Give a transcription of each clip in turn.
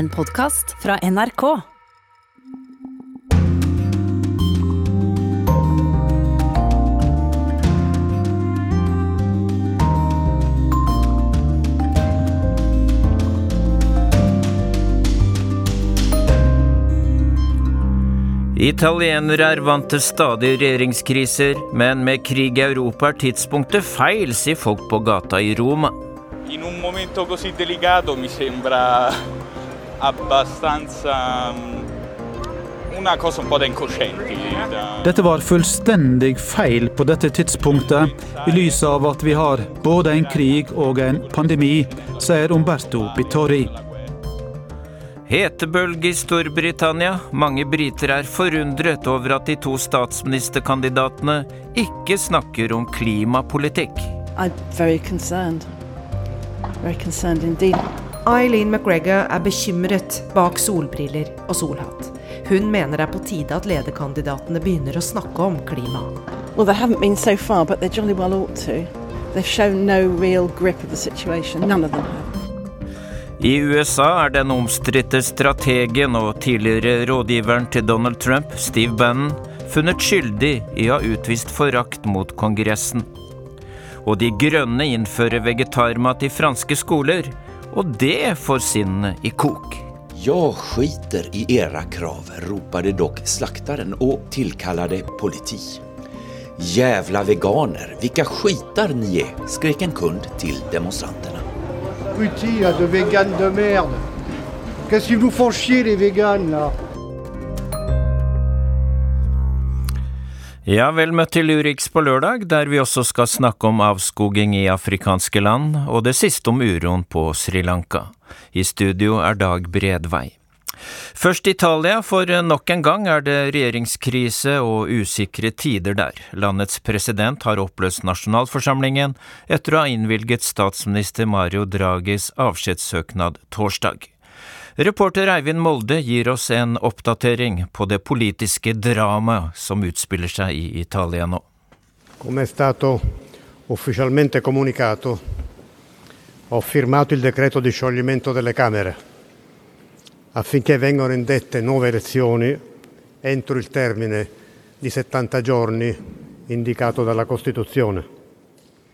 en podkast fra NRK. Italienere er vant til stadige regjeringskriser, men med krig i Europa er tidspunktet feil, sier folk på gata i Roma. In un momento così delicato mi sembra abbastanza mm, una cosa un po' da incoscienti. Dette var fullstendig feil på dette tidspunktet, i lys av at vi har både en krig og en pandemi, sier Umberto Bittori. Hetebølge i Storbritannia. Mange briter er forundret over at de to statsministerkandidatene ikke snakker om klimapolitikk. I'm very concerned. Very concerned indeed. Eileen McGregor er bekymret bak solbriller og solhatt. Hun mener det er på tide at lederkandidatene begynner å snakke om klima. Well, they haven't been so far, but they jolly well ought to. They've shown no real grip of the situation. None of them have. I USA er den omstridte strategen og tidligere rådgiveren til Donald Trump, Steve Bannon, funnet skyldig i å ha utvist forakt mot Kongressen. Og De grønne innfører vegetarmat i franske skoler, og det får sinne i kok. Jag skiter i era krav, ropade dock slaktaren och tillkallade politi. Jävla veganer, vilka skitar ni är, skrek en kund till demonstranterna. Là, de véganes de merde. Qu'est-ce qu'ils vous font chier les véganes là Ja, vel møtt til Urix på lørdag, der vi også skal snakke om avskoging i afrikanske land, og det siste om uroen på Sri Lanka. I studio er Dag Bredvei. Først Italia, for nok en gang er det regjeringskrise og usikre tider der. Landets president har oppløst nasjonalforsamlingen etter å ha innvilget statsminister Mario Draghis avskjedssøknad torsdag. Reporter Eivind Molde gir oss en oppdatering på det politiske dramaet som utspiller seg i Italia nå. Come è stato ufficialmente comunicato, ho firmato il decreto di scioglimento delle Camere affinché vengano indette nuove elezioni entro il termine di 70 giorni indicato dalla Costituzione.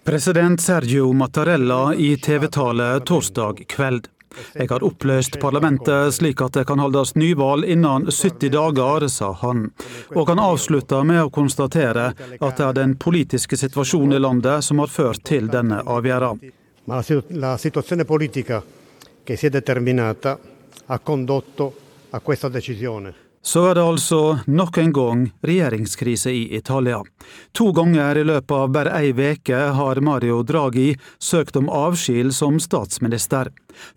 President Sergio Mattarella i TV-tale torsdag kveld. Jeg har oppløst parlamentet slik at det kan holdes nyvalg innen 70 dager, sa han. Og han avslutta med å konstatere at det er den politiske situasjonen i landet som har ført til denne avgjørelsen. La, situazione politica che si è determinata ha condotto a questa. Så er det altså nok en gang regjeringskrise i Italia. To ganger i løpet av bare ei veke har Mario Draghi søkt om avskil som statsminister.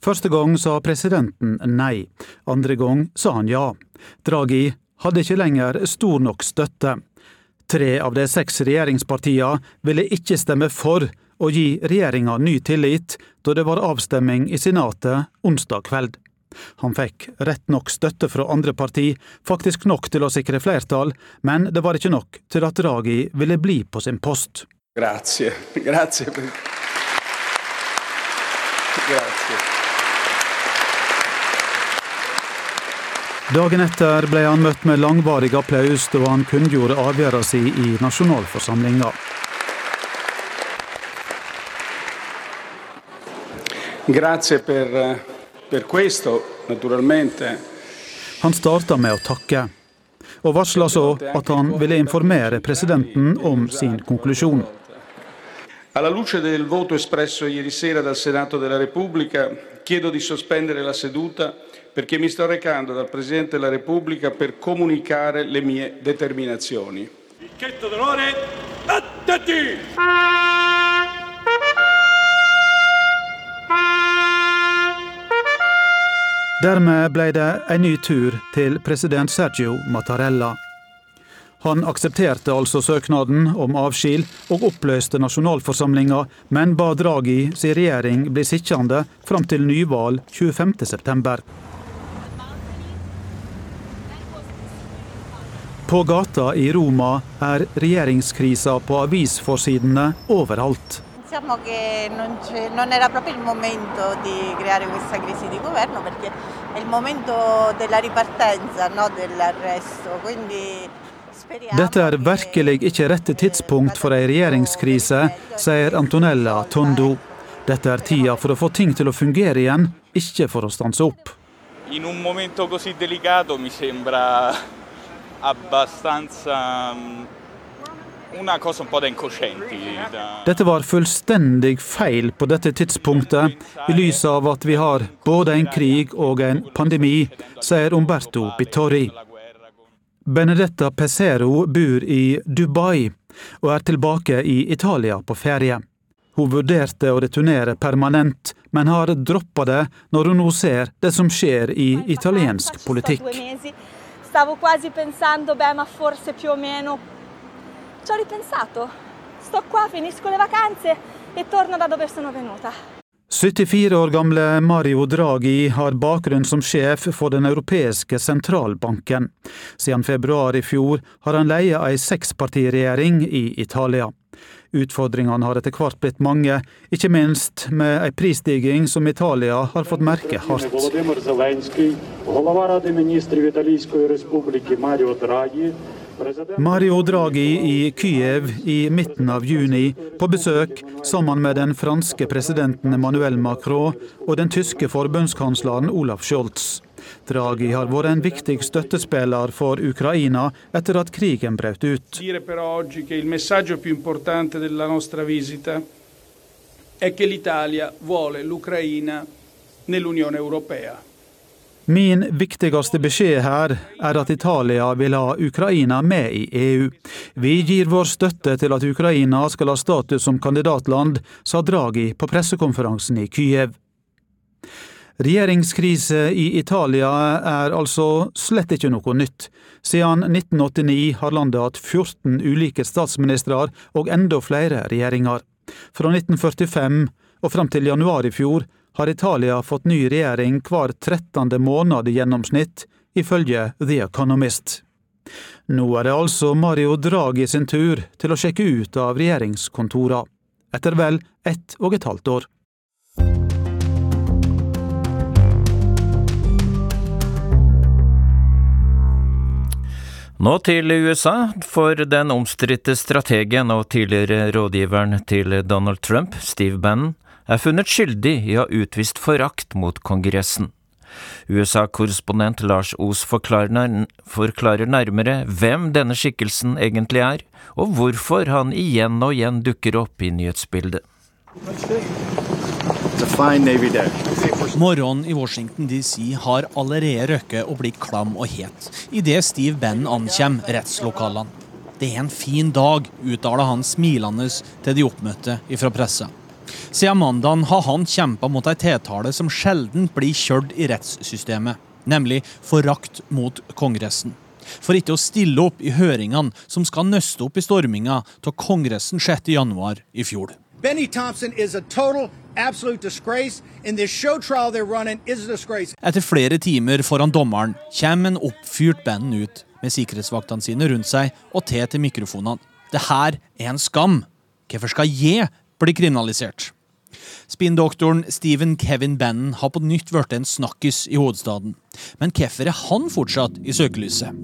Første gang sa presidenten nei, andre gang sa han ja. Draghi hadde ikke lenger stor nok støtte. Tre av de seks regjeringspartiene ville ikke stemme for å gi regjeringa ny tillit da det var avstemming i Senatet onsdag kveld. Han fikk rett nok støtte fra andre parti, faktisk nok til å sikre flertall, men det var ikke nok til at Draghi ville bli på sin post. Grazie, grazie. Grazie. Dagen etter ble han møtt med langvarig applaus da han kunngjorde avgjørelsen sin i nasjonalforsamlinga. Grazie per, per questo, naturalmente. Han starta med å takke, og varsla så at han ville informere presidenten om sin konklusjon. Alla luce del voto espresso ieri sera dal Senato della Repubblica, chiedo di sospendere la seduta perché mi sto recando dal Presidente della Repubblica per comunicare le mie determinazioni. Picchetto d'onore, attenti! Dermed ble det en ny tur til president Sergio Mattarella. Han aksepterte altså søknaden om avskil og oppløste nasjonalforsamlinga, men ba Draghi sin regjering bli sittende fram til nyvalg 25.9. På gata i Roma er regjeringskrisa på avisforsidene overalt. Pensiamo che non, non, era proprio il momento di creare questa crisi di governo perché è il momento della ripartenza, no, dell'arresto. Quindi Dette er virkelig ikke rette tidspunkt for ei regjeringskrise, sier Antonella Tondo. Dette er tida for å få ting til å fungere igjen, ikke for å stanse opp. In un momento così delicato mi sembra abbastanza Dette var fullstendig feil på dette tidspunktet, i lys av at vi har både en krig og en pandemi, sier Umberto Bittori. Benedetta Pesero bor i Dubai og er tilbake i Italia på ferie. Hun vurderte å returnere permanent, men har droppa det når hun nå ser det som skjer i italiensk politikk. Stavo quasi pensando, beh, ma forse più o meno Ci ho ripensato. Sto qua, finisco le vacanze e torno da dove sono venuta. 74 år gamle Mario Draghi har bakgrunn som sjef for Den europeiske sentralbanken. Siden februar i fjor har han leie ei sekspartiregjering i Italia. Utfordringene har etter hvert blitt mange, ikke minst med ei prisstigning som Italia har fått merke hardt. Mario Draghi i Kyiv i midten av juni, på besøk sammen med den franske presidenten Emmanuel Macron og den tyske forbundskansleren Olaf Scholz. Draghi har vært en viktig støttespiller for Ukraina etter at krigen brøt ut. è che l'Italia vuole l'Ucraina nell'Unione Europea. Min viktigste beskjed her er at Italia vil ha Ukraina med i EU. Vi gir vår støtte til at Ukraina skal ha status som kandidatland, sa Draghi på pressekonferansen i Kyiv. Regjeringskrise i Italia er altså slett ikke noe nytt. Siden 1989 har landet hatt 14 ulike statsministre og enda flere regjeringer. Fra 1945 og fram til januar i fjor har Italia fått ny regjering hver trettende måned i gjennomsnitt, ifølge The Economist. Nå er det altså Mario Draghi sin tur til å sjekke ut av regjeringskontorene, etter vel ett og et halvt år. Nå til USA, for den omstridte strategen og tidligere rådgiveren til Donald Trump, Steve Bannon, er funnet skyldig i å ha utvist forakt mot Kongressen. USA-korrespondent Lars Os forklarer, nærmere hvem denne skikkelsen egentlig er, og hvorfor han igjen og igjen dukker opp i nyhetsbildet. Morgenen i Washington DC har allerede røkket og blitt klam og het idet Steve Bannon ankommer rettslokalene. Det er en fin dag, uttaler han smilende til de oppmøtte fra pressa. Siden mandagen har han kjempa mot ei tiltale som sjelden blir kjørt i rettssystemet, nemlig forakt mot Kongressen. For ikke å stille opp i høringene som skal nøste opp i storminga av Kongressen 6.1 i fjor. Benny Thompson is a total absolute disgrace, and this show trial they're running is a disgrace. Etter flere timer foran dommeren kommer en oppfyrt band ut med sikkerhetsvaktene sine rundt seg og te til mikrofonene. Det her er en skam. Hvorfor skal jeg bli kriminalisert? Spinndoktoren Stephen Kevin Bannon har på nytt blitt en snakkis i hovedstaden. Men hvorfor er han fortsatt i søkelyset?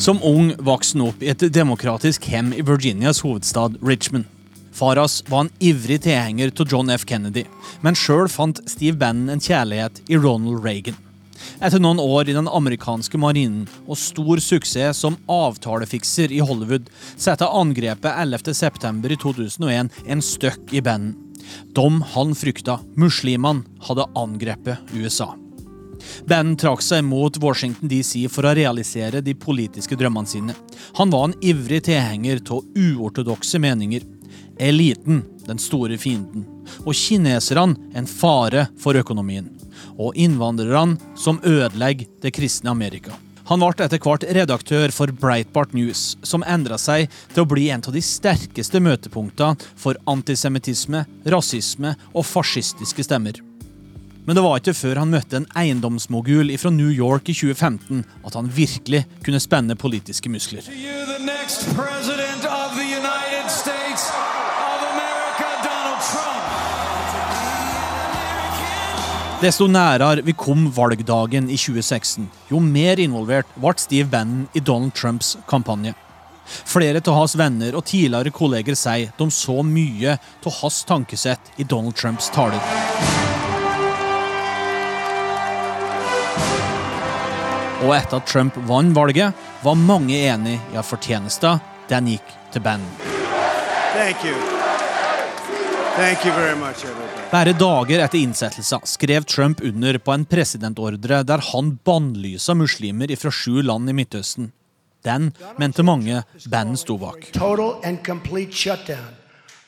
Som ung vokste han opp i et demokratisk hjem i Virginias hovedstad Richmond. Faras var en ivrig tilhenger av John F. Kennedy, men sjøl fant Steve Bannon en kjærlighet i Ronald Reagan. Etter noen år i den amerikanske marinen og stor suksess som avtalefikser i Hollywood, setter angrepet 11.9. i 2001 en støkk i banden. De han frykta, muslimene, hadde angrepet USA. Bannon trakk seg mot Washington DC for å realisere de politiske drømmene sine. Han var en ivrig tilhenger av uortodokse meninger. Eliten, den store fienden, og kineserne, en fare for økonomien og innvandrerne som ødelegger det kristne Amerika. Han ble etter hvert redaktør for Breitbart News, som endra seg til å bli en av de sterkeste møtepunktene for antisemittisme, rasisme og fascistiske stemmer. Men det var ikke før han møtte en eiendomsmogul fra New York i 2015 at han virkelig kunne spenne politiske muskler. To you, the next president of the United Desto nærere vi kom valgdagen i 2016, jo mer involvert ble Steve Bannon i Donald Trumps kampanje. Flere av hans venner og tidligere kolleger sier de så mye av hans tankesett i Donald Trumps taler. Og etter at Trump vant valget, var mange enig i at fortjenesten den gikk til Bannon. Thank. Much. Bare dager etter innsettelsen skrev Trump under på en presidentordre der han bannlysa muslimer fra sju land i Midtøsten. Den mente mange Bannon sto bak. Total and complete shutdown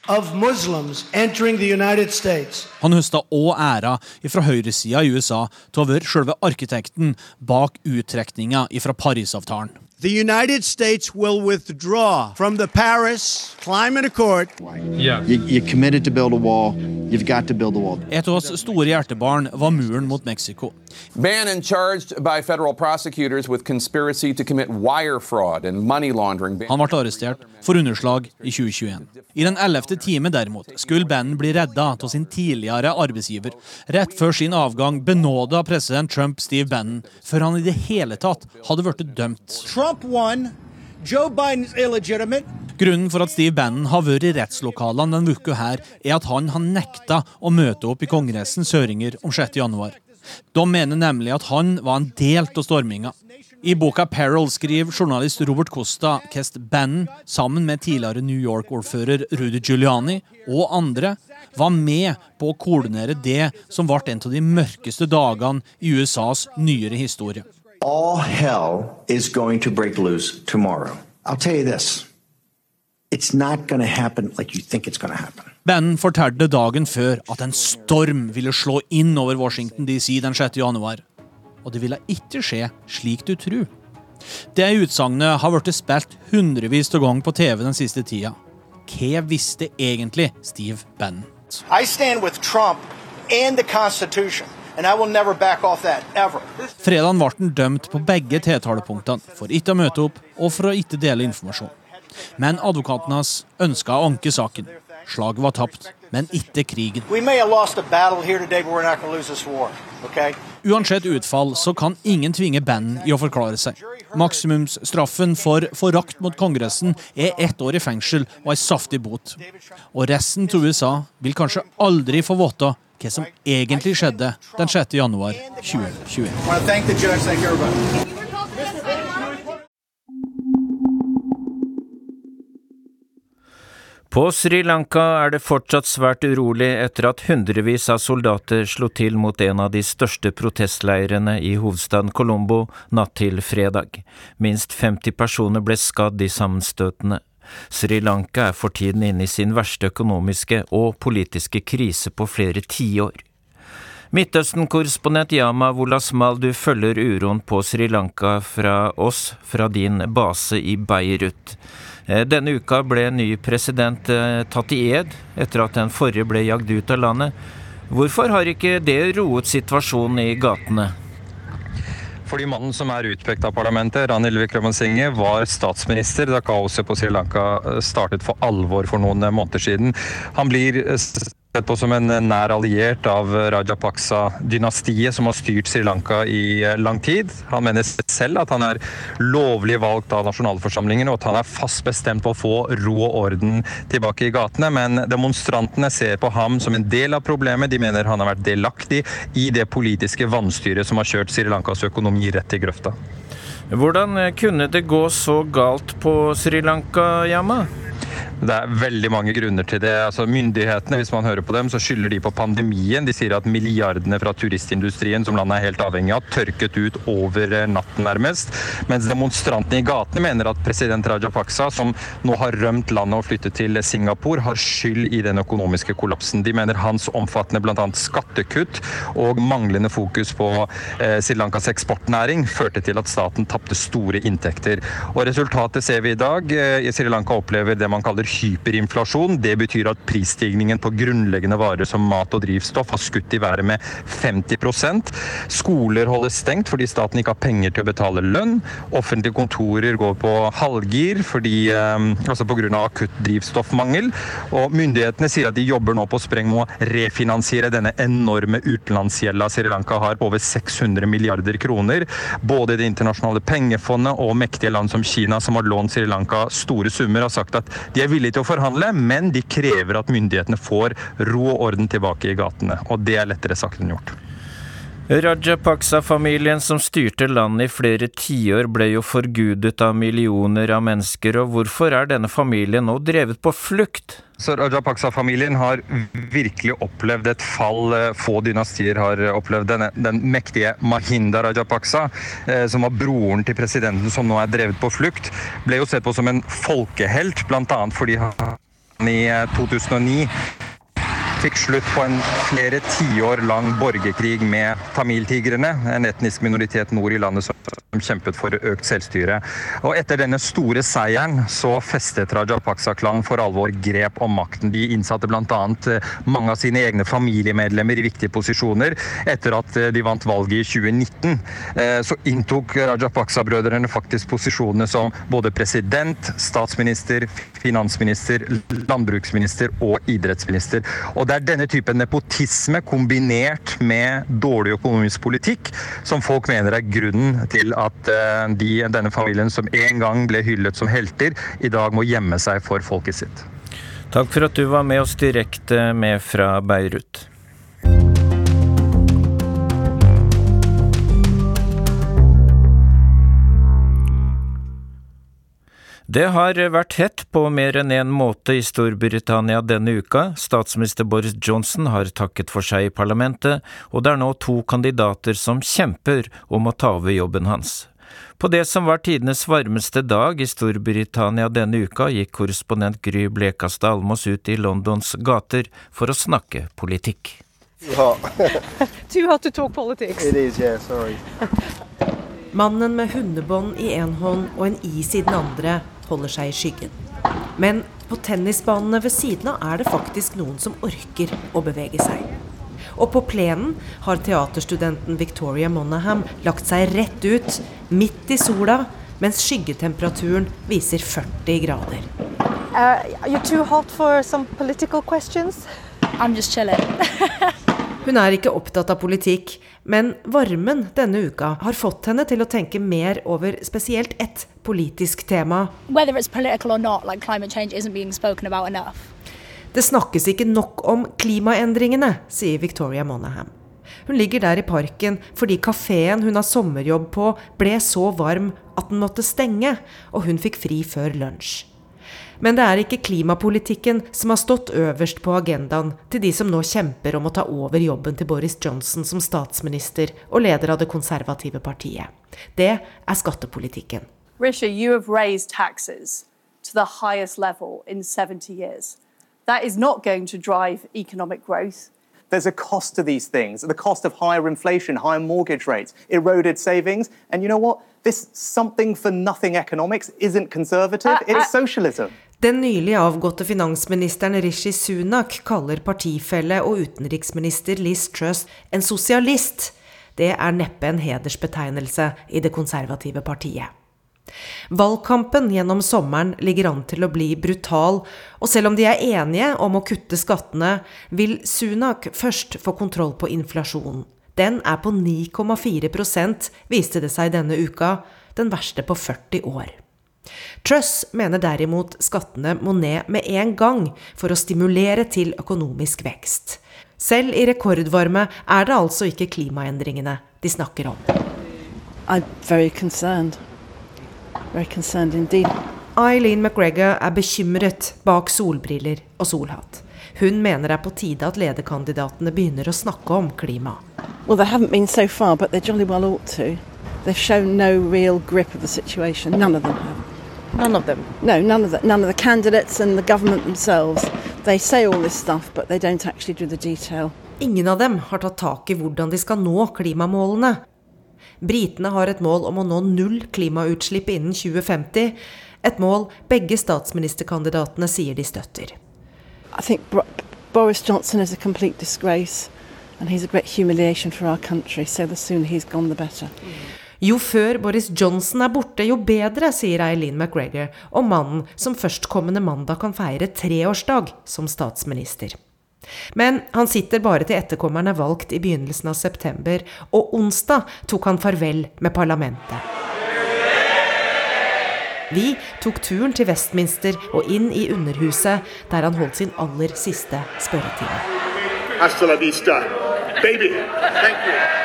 of Muslims entering the United States. Han høsta òg æra fra høyresida i USA til å være selve arkitekten bak uttrekninga fra Parisavtalen. The United States will withdraw from the Paris Climate Accord. Yeah. You, you're committed to build a wall. You've got to build a wall. Et av oss store hjertebarn var muren mot Mexico. Bannon charged by federal prosecutors with conspiracy to commit wire fraud and money laundering. Han ble arrestert for underslag i 2021. I den ellevte time derimot skulle Bannon bli redda av sin tidligere arbeidsgiver. Rett før sin avgang benåda president Trump Steve Bannon, før han i det hele tatt hadde blitt dømt. Trump won. Joe Biden's illegitimate. Grunnen for at Steve Bannon har vært i rettslokalene denne uka, her, er at han har nekta å møte opp i Kongressens høringer om 6. januar. De mener nemlig at han var en del av storminga. I boka Peril skriver journalist Robert Costa hvordan Bannon, sammen med tidligere New York-ordfører Rudy Giuliani og andre, var med på å koordinere det som ble en av de mørkeste dagene i USAs nyere historie. All hell is going to break loose tomorrow. I'll tell you this. It's not going to happen like you think it's going to happen. Bannon fortalte dagen før at en storm ville slå inn over Washington DC den 6. januar. Og det ville ikke skje slik du tror. Det utsagnet har blitt spilt hundrevis av ganger på TV den siste tida. Hva visste egentlig Steve Bannon? I stand with Trump and the Constitution. And I will never back off that, ever. Fredagen ble han dømt på begge tiltalepunktene for ikke å møte opp og for å ikke dele informasjon. Men advokaten hans ønska å anke saken. Slaget var tapt, men ikke krigen. We may have lost a battle here today, but we're not going to lose this war. Okay? Uansett utfall så kan ingen tvinge Bannon i å forklare seg. Maksimumsstraffen for forakt mot Kongressen er ett år i fengsel og ei saftig bot. Og resten av USA vil kanskje aldri få vite hva som egentlig skjedde den 6. januar 2021. På Sri Lanka er det fortsatt svært urolig etter at hundrevis av soldater slo til mot en av de største protestleirene i hovedstaden Colombo natt til fredag. Minst 50 personer ble skadd i sammenstøtene. Sri Lanka er for tiden inne i sin verste økonomiske og politiske krise på flere tiår. Midtøsten-korrespondent Yama Wolasmal, du følger uroen på Sri Lanka fra oss, fra din base i Beirut. Eh, denne uka ble ny president eh, tatt i ed, etter at den forrige ble jagd ut av landet. Hvorfor har ikke det roet situasjonen i gatene? Fordi mannen som er utpekt av parlamentet, Ranil Wickremesinghe, var statsminister da kaoset på Sri Lanka eh, startet for alvor for noen måneder siden. Han blir sett på som en nær alliert av Rajapaksa-dynastiet, som har styrt Sri Lanka i eh, lang tid. Han mener selv at han er lovlig valgt av nasjonalforsamlingen, og at han er fast bestemt på å få ro og orden tilbake i gatene. Men demonstrantene ser på ham som en del av problemet. De mener han har vært delaktig i det politiske vanstyret som har kjørt Sri Lankas økonomi rett i grøfta. Hvordan kunne det gå så galt på Sri Lanka, Yama? Det er veldig mange grunner til det. Altså, myndighetene hvis man hører på dem, så skylder de på pandemien. De sier at milliardene fra turistindustrien som landet er helt avhengig av, tørket ut over natten nærmest. Mens demonstrantene i gatene mener at president Rajapaksa, som nå har rømt landet og flyttet til Singapore, har skyld i den økonomiske kollapsen. De mener hans omfattende bl.a. skattekutt og manglende fokus på eh, Sri Lankas eksportnæring førte til at staten tapte store inntekter. Og Resultatet ser vi i dag. Eh, Sri Lanka opplever det man kaller hyperinflasjon. Det betyr at prisstigningen på grunnleggende varer som mat og drivstoff har skutt i været med 50% Skoler holdes stengt fordi staten ikke har penger til å betale lønn. Offentlige kontorer går på halvgir fordi, eh, altså pga. akutt drivstoffmangel. Og myndighetene sier at de jobber nå på spreng med å refinansiere denne enorme utenlandsgjelda Sri Lanka har på over 600 milliarder kroner. Både Det internasjonale pengefondet og mektige land som Kina, som har lånt Sri Lanka store summer, har sagt at de er villige til å forhandle, men de krever at myndighetene får ro og orden tilbake i gatene. Og det er lettere sagt enn gjort. Rajapaksa-familien som styrte landet i flere tiår, ble jo forgudet av millioner av mennesker, og hvorfor er denne familien nå drevet på flukt? Så Rajapaksa-familien har virkelig opplevd et fall eh, få dynastier har opplevd. Den, den mektige Mahinda Rajapaksa, eh, som var broren til presidenten som nå er drevet på flukt, ble jo sett på som en folkehelt, bl.a. fordi han i 2009 fikk slutt på en flere tiår lang borgerkrig med tamiltigrene, en etnisk minoritet nord i landet som kjempet for økt selvstyre. Og Etter denne store seieren så festet Rajapaksa-klanen for alvor grep om makten. De innsatte bl.a. Eh, mange av sine egne familiemedlemmer i viktige posisjoner. Etter at eh, de vant valget i 2019, eh, så inntok Rajapaksa-brødrene faktisk posisjonene som både president, statsminister, finansminister, landbruksminister og idrettsminister. Og det er denne typen nepotisme kombinert med dårlig økonomisk politikk som folk mener er grunnen til at eh, de, denne familien som en gang ble hyllet som helter, i dag må gjemme seg for folket sitt. Takk for at du var med oss direkte med fra Beirut. Det har vært hett på mer enn én en måte i Storbritannia denne uka. Statsminister Boris Johnson har takket for seg i parlamentet, og det er nå to kandidater som kjemper om å ta over jobben hans. På det som var tidenes varmeste dag i Storbritannia denne uka, gikk korrespondent Gry Blekastad Almås ut i Londons gater for å snakke politikk. Too Too hot to talk politics. It is, yeah, sorry. Mannen med hundebånd i én hånd og en is i den andre holder seg i skyggen. Men på tennisbanene ved siden av er det faktisk noen som orker å bevege seg. Og på plenen har teaterstudenten Victoria Monaham lagt seg rett ut, midt i sola, mens skyggetemperaturen viser 40 grader. Uh, you're too hot for some political questions? I'm just chilling. Hun er ikke opptatt av politikk, men varmen denne uka har fått henne til å tenke mer over spesielt ett politisk tema. Not, like Det snakkes ikke nok om klimaendringene, sier Victoria Monaghan. Hun ligger der i parken fordi kafeen hun har sommerjobb på, ble så varm at den måtte stenge, og hun fikk fri før lunsj. Men det er ikke klimapolitikken som har stått øverst på agendaen til de som nå kjemper om å ta over jobben til Boris Johnson som statsminister og leder av det konservative partiet. Det er skattepolitikken. Risha, you have raised taxes to the highest level in 70 years. That is not going to drive economic growth. There's a cost to these things, the cost of higher inflation, higher mortgage rates, eroded savings. And you know what? This something for nothing economics isn't conservative, uh, it's socialism. Den nylig avgåtte finansministeren Rishi Sunak kaller partifelle og utenriksminister Liz Truss en sosialist. Det er neppe en hedersbetegnelse i det konservative partiet. Valgkampen gjennom sommeren ligger an til å bli brutal, og selv om de er enige om å kutte skattene, vil Sunak først få kontroll på inflasjonen. Den er på 9,4% viste det seg denne uka, den verste på 40 år. Truss mener derimot skattene må ned med en gang for å stimulere til økonomisk vekst. Selv i rekordvarme er det altså ikke klimaendringene de snakker om. Eileen McGregor er bekymret bak solbriller og solhatt. Hun mener det er på tide at lederkandidatene begynner å snakke om klima. Well, they haven't been so far, but they jolly well ought to. They've shown no real grip of the situation. None of them have. None of them? No, none of the, none of the candidates and the government themselves. They say all this stuff, but they don't actually do the detail. Ingen av dem har tatt tak i hvordan de skal nå klimamålene. Britene har et mål om å nå null klimautslipp innen 2050. Et mål begge statsministerkandidatene sier de støtter. I think Boris Johnson is a complete disgrace, and he's a great humiliation for our country. So the sooner he's gone, the better. Jo før Boris Johnson er borte, jo bedre, sier Eileen McGregor om mannen som førstkommende mandag kan feire treårsdag som statsminister. Men han sitter bare til etterkommeren er valgt i begynnelsen av september, og onsdag tok han farvel med parlamentet. Vi tok turen til Westminster og inn i Underhuset, der han holdt sin aller siste spørretime. Hasta la vista, baby. Thank you.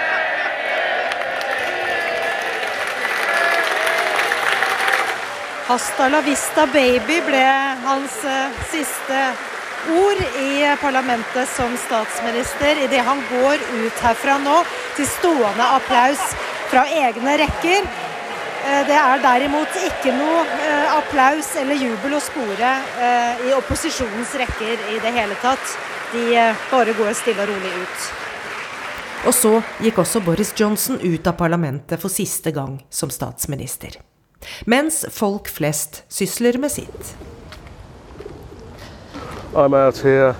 Hasta la vista baby ble hans uh, siste ord i parlamentet som statsminister idet han går ut herfra nå til stående applaus fra egne rekker. Uh, det er derimot ikke noe uh, applaus eller jubel å spore i opposisjonens rekker i det hele tatt. De bare går stille og rolig ut. Og så gikk også Boris Johnson ut av parlamentet for siste gang som statsminister. Mens folk flest sysler med sitt. I'm out here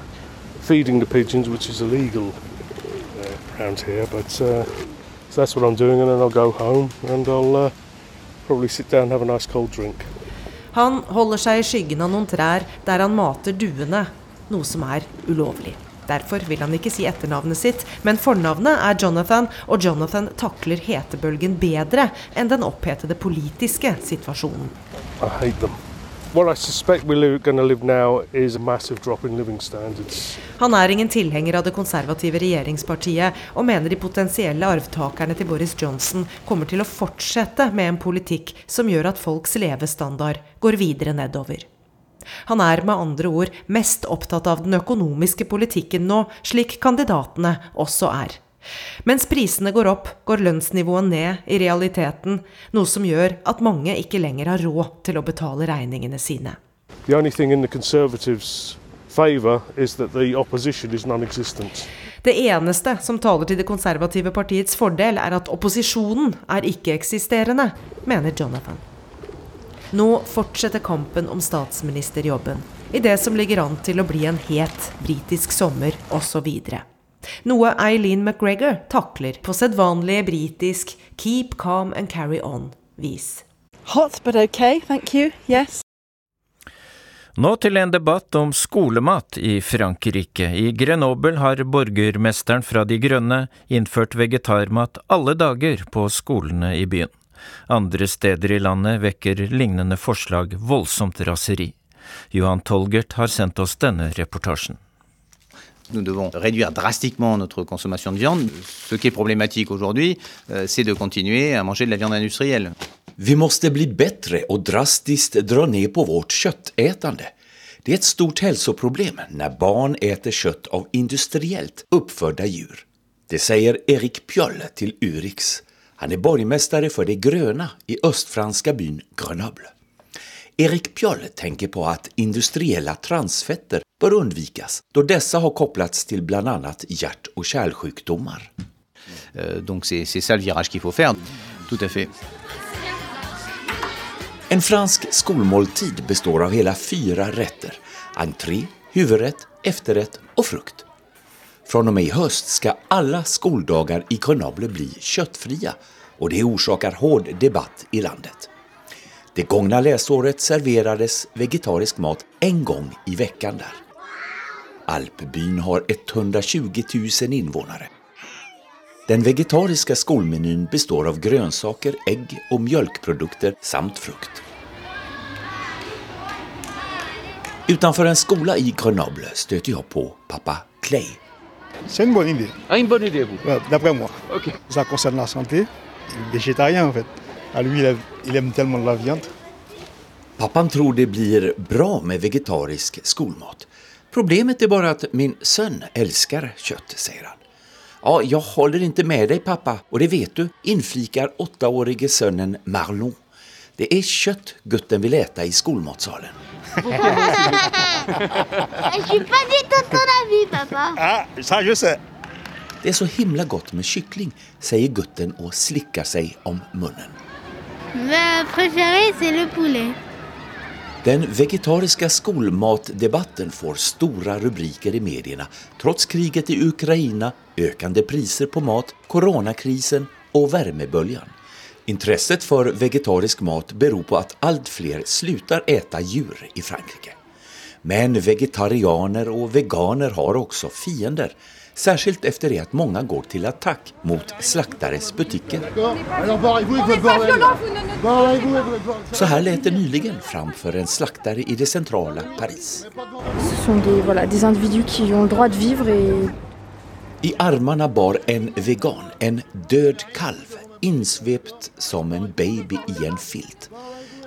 feeding the pigeons, which is illegal uh, around here. But uh, so that's what I'm doing, and then I'll go home and I'll uh, probably sit down and have a nice cold drink. Han holder seg i skyggen av noen trær der han mater duene, noe som er ulovlig. Derfor vil han ikke si etternavnet sitt, men fornavnet er Jonathan, og Jonathan takler hetebølgen bedre enn den opphetede politiske situasjonen. I hate them. What I suspect we're going to live now is a massive drop in living standards. Han er ingen tilhenger av det konservative regjeringspartiet, og mener de potensielle arvtakerne til Boris Johnson kommer til å fortsette med en politikk som gjør at folks levestandard går videre nedover. Han er med andre ord mest opptatt av den økonomiske politikken nå, slik kandidatene også er. Mens prisene går opp, går lønnsnivået ned i realiteten, noe som gjør at mange ikke lenger har råd til å betale regningene sine. Det eneste som taler til det konservative partiets fordel, er at opposisjonen er ikke-eksisterende, mener Jonathan. Nå fortsetter kampen om statsministerjobben, i det som ligger an til å bli en het britisk sommer osv. Noe Eileen McGregor takler på sedvanlig britisk 'keep calm and carry on'-vis. Hot, but okay, thank you. Yes. Nå til en debatt om skolemat i Frankrike. I Grenoble har borgermesteren fra De Grønne innført vegetarmat alle dager på skolene i byen. Andre steder i landet vekker lignende forslag voldsomt raseri. Johan Tolgert har sendt oss denne reportasjen. Nous devons réduire drastiquement notre consommation de viande. Ce qui est problématique aujourd'hui, euh, c'est de continuer à manger de la viande industrielle. Vi måste bli bättre och drastiskt dra ner på vårt köttätande. Det är ett stort hälsoproblem när barn äter kött av industriellt uppfödda djur. Det säger Erik Pjöll till Urix, han är borgmästare för De gröna i östfranska byn Grenoble. Erik Pjoll tänker på att industriella transfetter bör undvikas då dessa har kopplats till bland annat hjärt och kärlsjukdomar. Donc c'est ça le virage qu'il faut faire. Tout à fait. En fransk skolmåltid består av hela fyra rätter. Entré, huvudrätt, efterrätt och frukt. Från och med i höst ska alla skoldagar i Grenoble bli köttfria och det orsakar hård debatt i landet. Det gångna läsåret serverades vegetarisk mat en gång i veckan där. Alpbyn har 120 000 invånare. Den vegetariska skolmenyn består av grönsaker, ägg och mjölkprodukter samt frukt. Utanför en skola i Grenoble stöter jag på pappa Clay. C'est une bonne idée. Ah, une bonne idée, vous ouais, D'après moi. Ok. Ça concerne la santé. Il est végétarien en fait. À lui, il aime, il aime tellement la viande. Pappan tror det blir bra med vegetarisk skolmat. Problemet är bara att min son älskar kött, säger han. Ja, jag håller inte med dig pappa och det vet du, inflikar åttaårige sönnen Marlon. Det är kött gutten vill äta i skolmatsalen. Je suis pas du tout ton avis, papa. Ah, ça je sais. Det er så himla godt med kykling, sier gutten og slikker seg om munnen. Den vegetariske skolmatdebatten får store rubriker i medierna trots kriget i Ukraina, økende priser på mat, coronakrisen og värmeböljan. Intresset for vegetarisk mat beror på att allt fler slutar äta djur i Frankrike. Men vegetarianer og veganer har også fiender. Særskilt efter det mange många går til attack mot slaktares butikker. Så här lät det nyligen framfor en slaktare i det centrala Paris. I armene bar en vegan en død kalv insvept som en baby i en filt.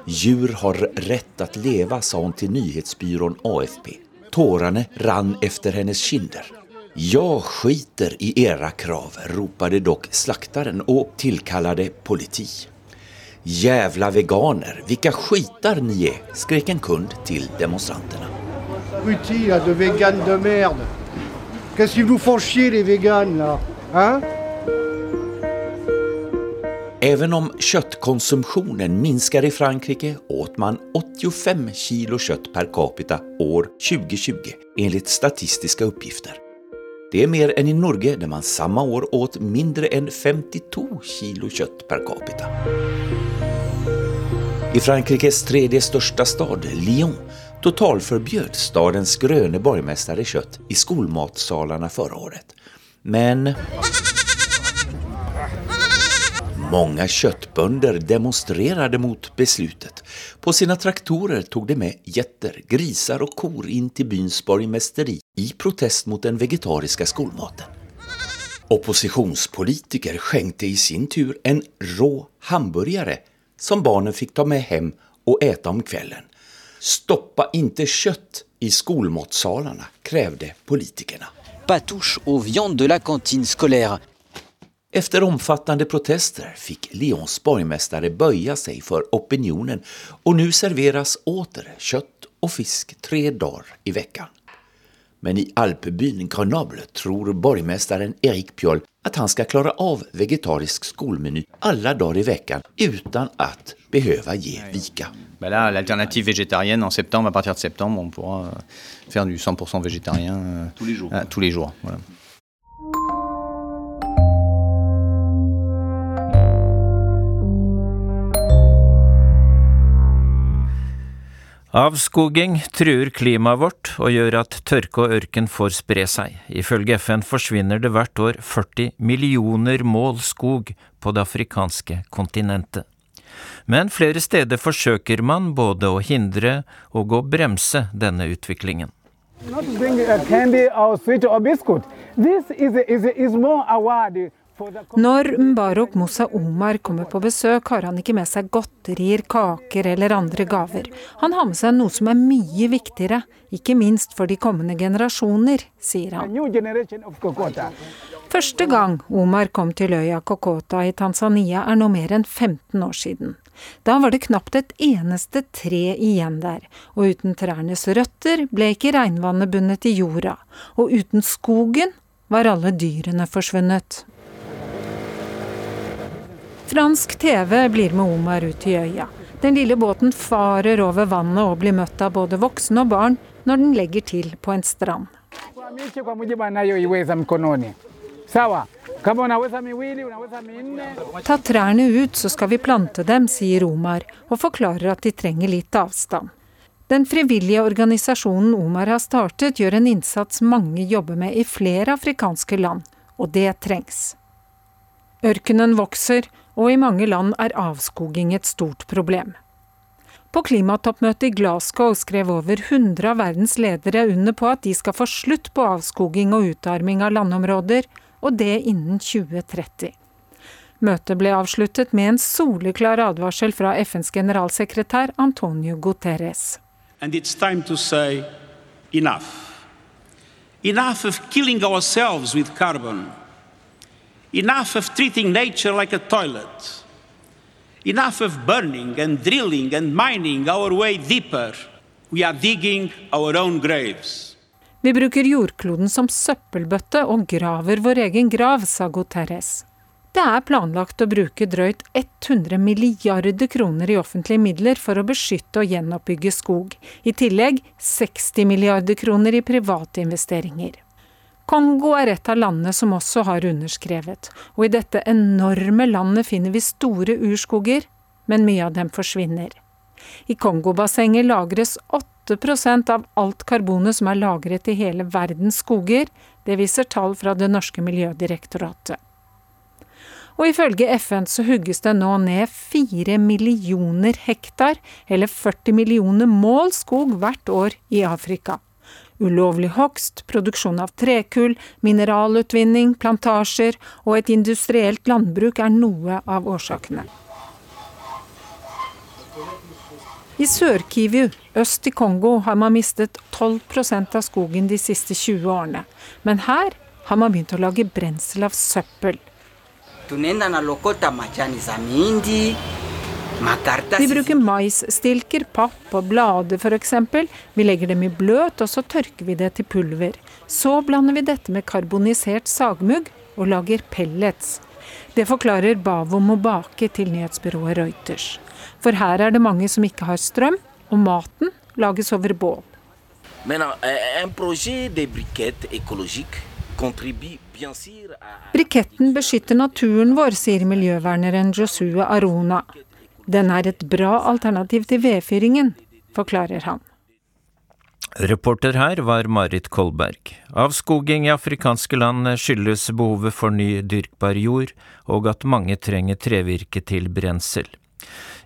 Djur har rett att leva, sa hun til nyhetsbyrån AFP. Tårene rann efter hennes kinder. Jeg skiter i era krav, ropade dock slaktaren og tilkallade politi. Jævla veganer, vilka skitar ni er, skrek en kund til demonstrantene. Là, de véganes de merde. Qu'est-ce qu'ils Hein Även om köttkonsumtionen minskar i Frankrike åt man 85 kilo kött per capita år 2020 enligt statistiska uppgifter. Det är mer än i Norge där man samma år åt mindre än 52 kilo kött per capita. I Frankrikes tredje största stad, Lyon, totalförbjöd stadens gröne borgmästare kött i skolmatsalarna förra året. Men Många köttbönder demonstrerade mot beslutet. På sina traktorer tog de med getter, grisar och kor in till byns borgmästeri i protest mot den vegetariska skolmaten. Oppositionspolitiker skänkte i sin tur en rå hamburgare som barnen fick ta med hem och äta om kvällen. Stoppa inte kött i skolmatsalarna, krävde politikerna. Pas touche aux viandes de la cantine scolaire. Efter omfattande protester fick Lyons borgmästare böja sig för opinionen och nu serveras åter kött och fisk tre dagar i veckan. Men i alpbyn Grenoble tror borgmästaren Erik Pjoll att han ska klara av vegetarisk skolmeny alla dagar i veckan utan att behöva ge vika. Ben là, l'alternative végétarienne en septembre, à partir de septembre, on pourra faire du 100% végétarien euh, tous les jours. euh, tous les jours voilà. Avskoging truer klimaet vårt og gjør at tørke og ørken får spre seg. Ifølge FN forsvinner det hvert år 40 millioner mål skog på det afrikanske kontinentet. Men flere steder forsøker man både å hindre og å bremse denne utviklingen. Not bring candy or sweet or biscuit. This is, is, Når Mbarok Musa Omar kommer på besøk, har han ikke med seg godterier, kaker eller andre gaver. Han har med seg noe som er mye viktigere, ikke minst for de kommende generasjoner, sier han. Første gang Omar kom til øya Kokota i Tanzania er nå mer enn 15 år siden. Da var det knapt et eneste tre igjen der, og uten trærnes røtter ble ikke regnvannet bundet i jorda, og uten skogen var alle dyrene forsvunnet. Fransk TV blir med Omar ut til øya. Den lille båten farer over vannet og blir møtt av både voksne og barn når den legger til på en strand. Ta trærne ut, så skal vi plante dem, sier Omar, og forklarer at de trenger litt avstand. Den frivillige organisasjonen Omar har startet, gjør en innsats mange jobber med i flere afrikanske land, og det trengs. Ørkenen vokser, og i mange land er avskoging et stort problem. På klimatoppmøtet i Glasgow skrev over 100 av verdens ledere under på at de skal få slutt på avskoging og utarming av landområder, og det innen 2030. Møtet ble avsluttet med en soleklar advarsel fra FNs generalsekretær Antonio Guterres. Enough. Enough of killing ourselves with carbon. Enough of treating nature like a toilet. Enough of burning and drilling and mining our way deeper. We are digging our own graves. Vi bruker jordkloden som søppelbøtte og graver vår egen grav, sa Guterres. Det er planlagt å bruke drøyt 100 milliarder kroner i offentlige midler for å beskytte og gjenoppbygge skog, i tillegg 60 milliarder kroner i private investeringer. Kongo er et av landene som også har underskrevet, og i dette enorme landet finner vi store urskoger, men mye av dem forsvinner. I Kongobassenget lagres 8% av alt karbonet som er lagret i hele verdens skoger, det viser tall fra det norske miljødirektoratet. Og ifølge FN så hugges det nå ned fire millioner hektar, eller 40 millioner mål skog hvert år i Afrika. Ulovlig hogst, produksjon av trekull, mineralutvinning, plantasjer og et industrielt landbruk er noe av årsakene. I Sør-Kivu, øst i Kongo, har man mistet 12% av skogen de siste 20 årene. Men her har man begynt å lage brensel av søppel vi bruker maisstilker, papp og blader f.eks. Vi legger dem i bløt, og så tørker vi det til pulver. Så blander vi dette med karbonisert sagmugg og lager pellets. Det forklarer Bavo Mobake til nyhetsbyrået Reuters. For her er det mange som ikke har strøm, og maten lages over bål. Men en projet de briquette écologique Briketten beskytter naturen vår, sier miljøverneren Josue Arona. Den er et bra alternativ til vedfyringen, forklarer han. Reporter her var Marit Kolberg. Avskoging i afrikanske land skyldes behovet for ny dyrkbar jord, og at mange trenger trevirke til brensel.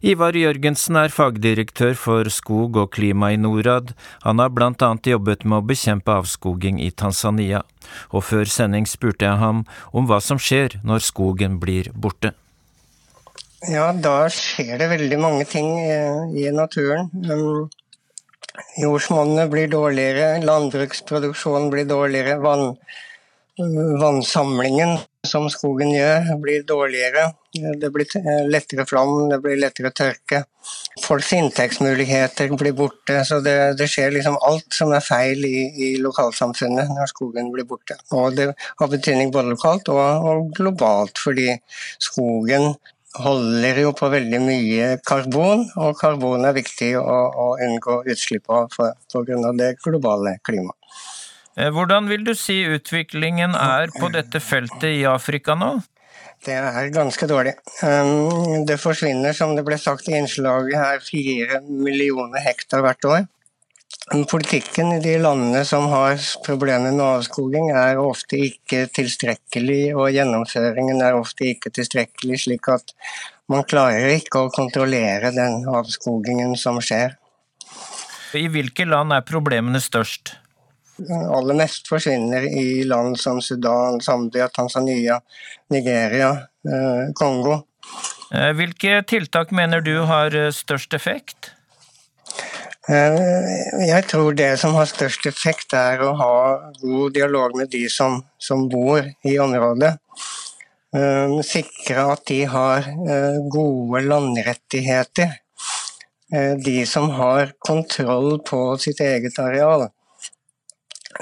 Ivar Jørgensen er fagdirektør for skog og klima i Norad. Han har blant annet jobbet med å bekjempe avskoging i Tanzania, og før sending spurte jeg ham om hva som skjer når skogen blir borte. Ja, da skjer det veldig mange ting i naturen. Jordsmonnet blir dårligere, landbruksproduksjonen blir dårligere, vann, vannsamlingen som skogen gjør, blir dårligere. Det blir lettere flom, det blir lettere tørke. Folks inntektsmuligheter blir borte. Så det, det skjer liksom alt som er feil i, i, lokalsamfunnet når skogen blir borte. Og det har betydning både lokalt og, og globalt, fordi skogen holder jo på veldig mye karbon, og karbon er viktig å, å unngå utslipp av pga. det globale klimaet. Eh, hvordan vil du si utviklingen er på dette feltet i Afrika nå? Det er ganske dårlig. Det forsvinner, som det ble sagt i innslaget her, fire millioner hektar hvert år. Politikken i de landene som har problemer med avskoging, er ofte ikke tilstrekkelig, og gjennomføringen er ofte ikke tilstrekkelig, slik at man klarer ikke å kontrollere den avskogingen som skjer. I hvilke land er problemene størst? aller mest forsvinner i land som Sudan, Zambia, Tanzania, Nigeria, eh, Kongo. Eh, hvilke tiltak mener du har eh, størst effekt? Jeg tror det som har størst effekt, er å ha god dialog med de som, som bor i området. Sikre at de har gode landrettigheter. De som har kontroll på sitt eget areal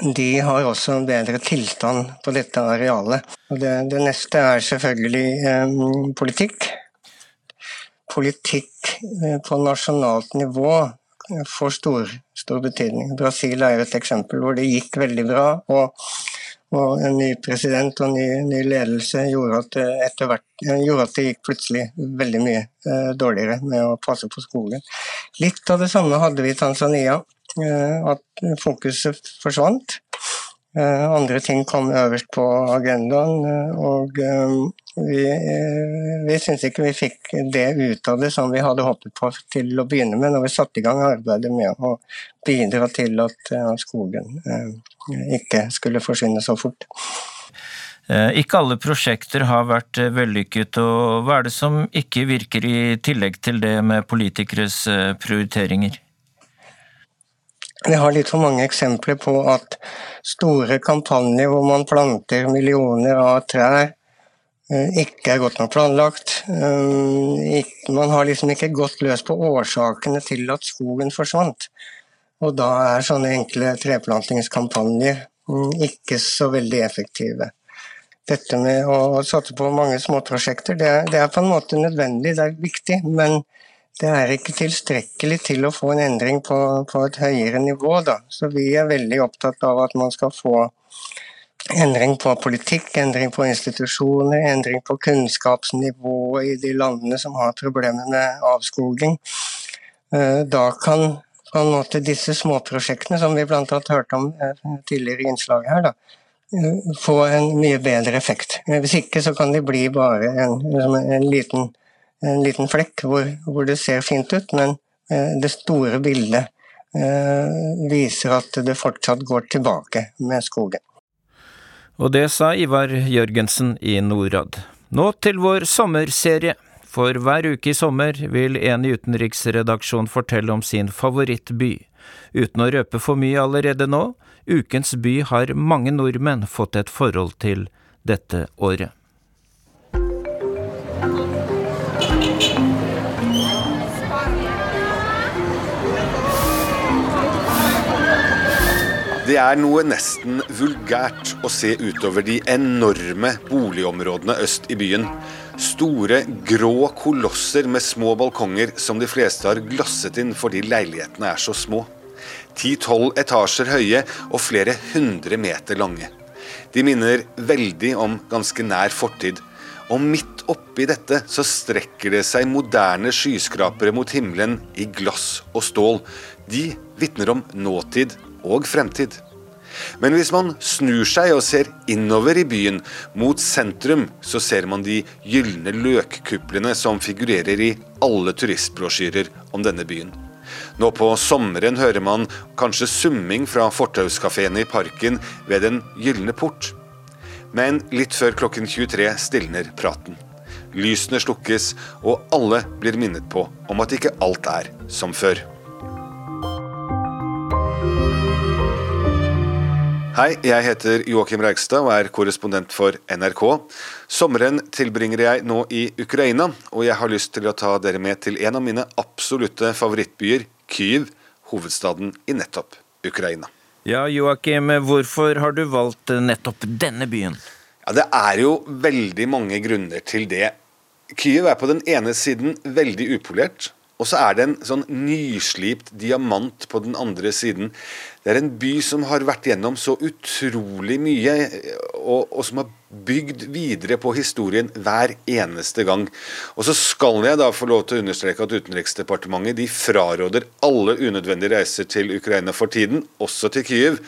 de har også en bedre tilstand på dette arealet. Det, det neste er selvfølgelig eh, politikk. Politikk eh, på nasjonalt nivå får stor, stor, betydning. Brasil er et eksempel hvor det gikk veldig bra. og, og en ny president og ny, ny ledelse gjorde at, hvert, gjorde at det gikk plutselig veldig mye eh, dårligere med å passe på skogen. Litt av det samme hadde vi i Tanzania. Eh, at fokuset forsvant. Eh, andre ting kom øverst på agendaen, eh, og vi, vi syns ikke vi fikk det ut av det som vi hadde håpet på til å begynne med, når vi satte i gang arbeidet med å bidra til at skogen ikke skulle forsvinne så fort. Ikke alle prosjekter har vært vellykket, og hva er det som ikke virker i tillegg til det med politikeres prioriteringer? Vi har litt for mange eksempler på at store kampanjer hvor man planter millioner av trær, eh, ikke er godt nok planlagt. Eh, man har liksom ikke gått løs på årsakene til at skogen forsvant. Og da er sånne enkle treplantingskampanjer mm, ikke så veldig effektive. Dette med å satse på mange småprosjekter, det det er på en måte nødvendig, det er viktig. Men det er ikke tilstrekkelig til å få en endring på, på et høyere nivå. Da. Så vi er veldig opptatt av at man skal få endring på politikk, endring på institusjoner, endring på kunnskapsnivået i de landene som har problemer med avskoging. Eh, da kan på en måte disse småprosjektene, som vi bl.a. hørte om eh, tidligere i innslaget her, da, eh, få en mye bedre effekt. Hvis ikke så kan de bli bare en, en, liten, en liten, flekk hvor, hvor, det ser fint ut, men det store bildet viser at det fortsatt går tilbake med skogen. Og det sa Ivar Jørgensen i Norad. Nå til vår sommerserie. For hver uke i sommer vil en i utenriksredaksjon fortelle om sin favorittby. Uten å røpe for mye allerede nå, ukens by har mange nordmenn fått et forhold til dette året. Det er noe nesten vulgært å se utover de enorme boligområdene øst i byen. Store, grå kolosser med små balkonger som de fleste har glasset inn fordi leilighetene er så små. Ti-tolv etasjer høye og flere hundre meter lange. De minner veldig om ganske nær fortid. Og midt oppi dette så strekker det seg moderne skyskrapere mot himmelen i glass og stål. De vitner om nåtid og fremtid. Men hvis man snur seg og ser innover i byen, mot sentrum, så ser man de gylne løkkuplene som figurerer i alle turistbrosjyrer om denne byen. Nå på sommeren hører man kanskje summing fra fortauskafeene i parken ved Den gylne port. Men litt før klokken 23 stilner praten. Lysene slukkes, og alle blir minnet på om at ikke alt er som før. Hei, jeg heter Joakim Reigstad og er korrespondent for NRK. Sommeren tilbringer jeg nå i Ukraina, og jeg har lyst til å ta dere med til en av mine absolutte favorittbyer, Kyiv, hovedstaden i nettopp Ukraina. Ja, Joakim, hvorfor har du valgt nettopp denne byen? Ja, Det er jo veldig mange grunner til det. Kyiv er på den ene siden veldig upolert, og så er det en sånn nyslipt diamant på den andre siden. Det er en by som har vært gjennom så utrolig mye, og, og, som har bygd videre på historien hver eneste gang. Og så skal jeg da få lov til å understreke at Utenriksdepartementet de fraråder alle unødvendige reiser til Ukraina for tiden, også til Kyiv.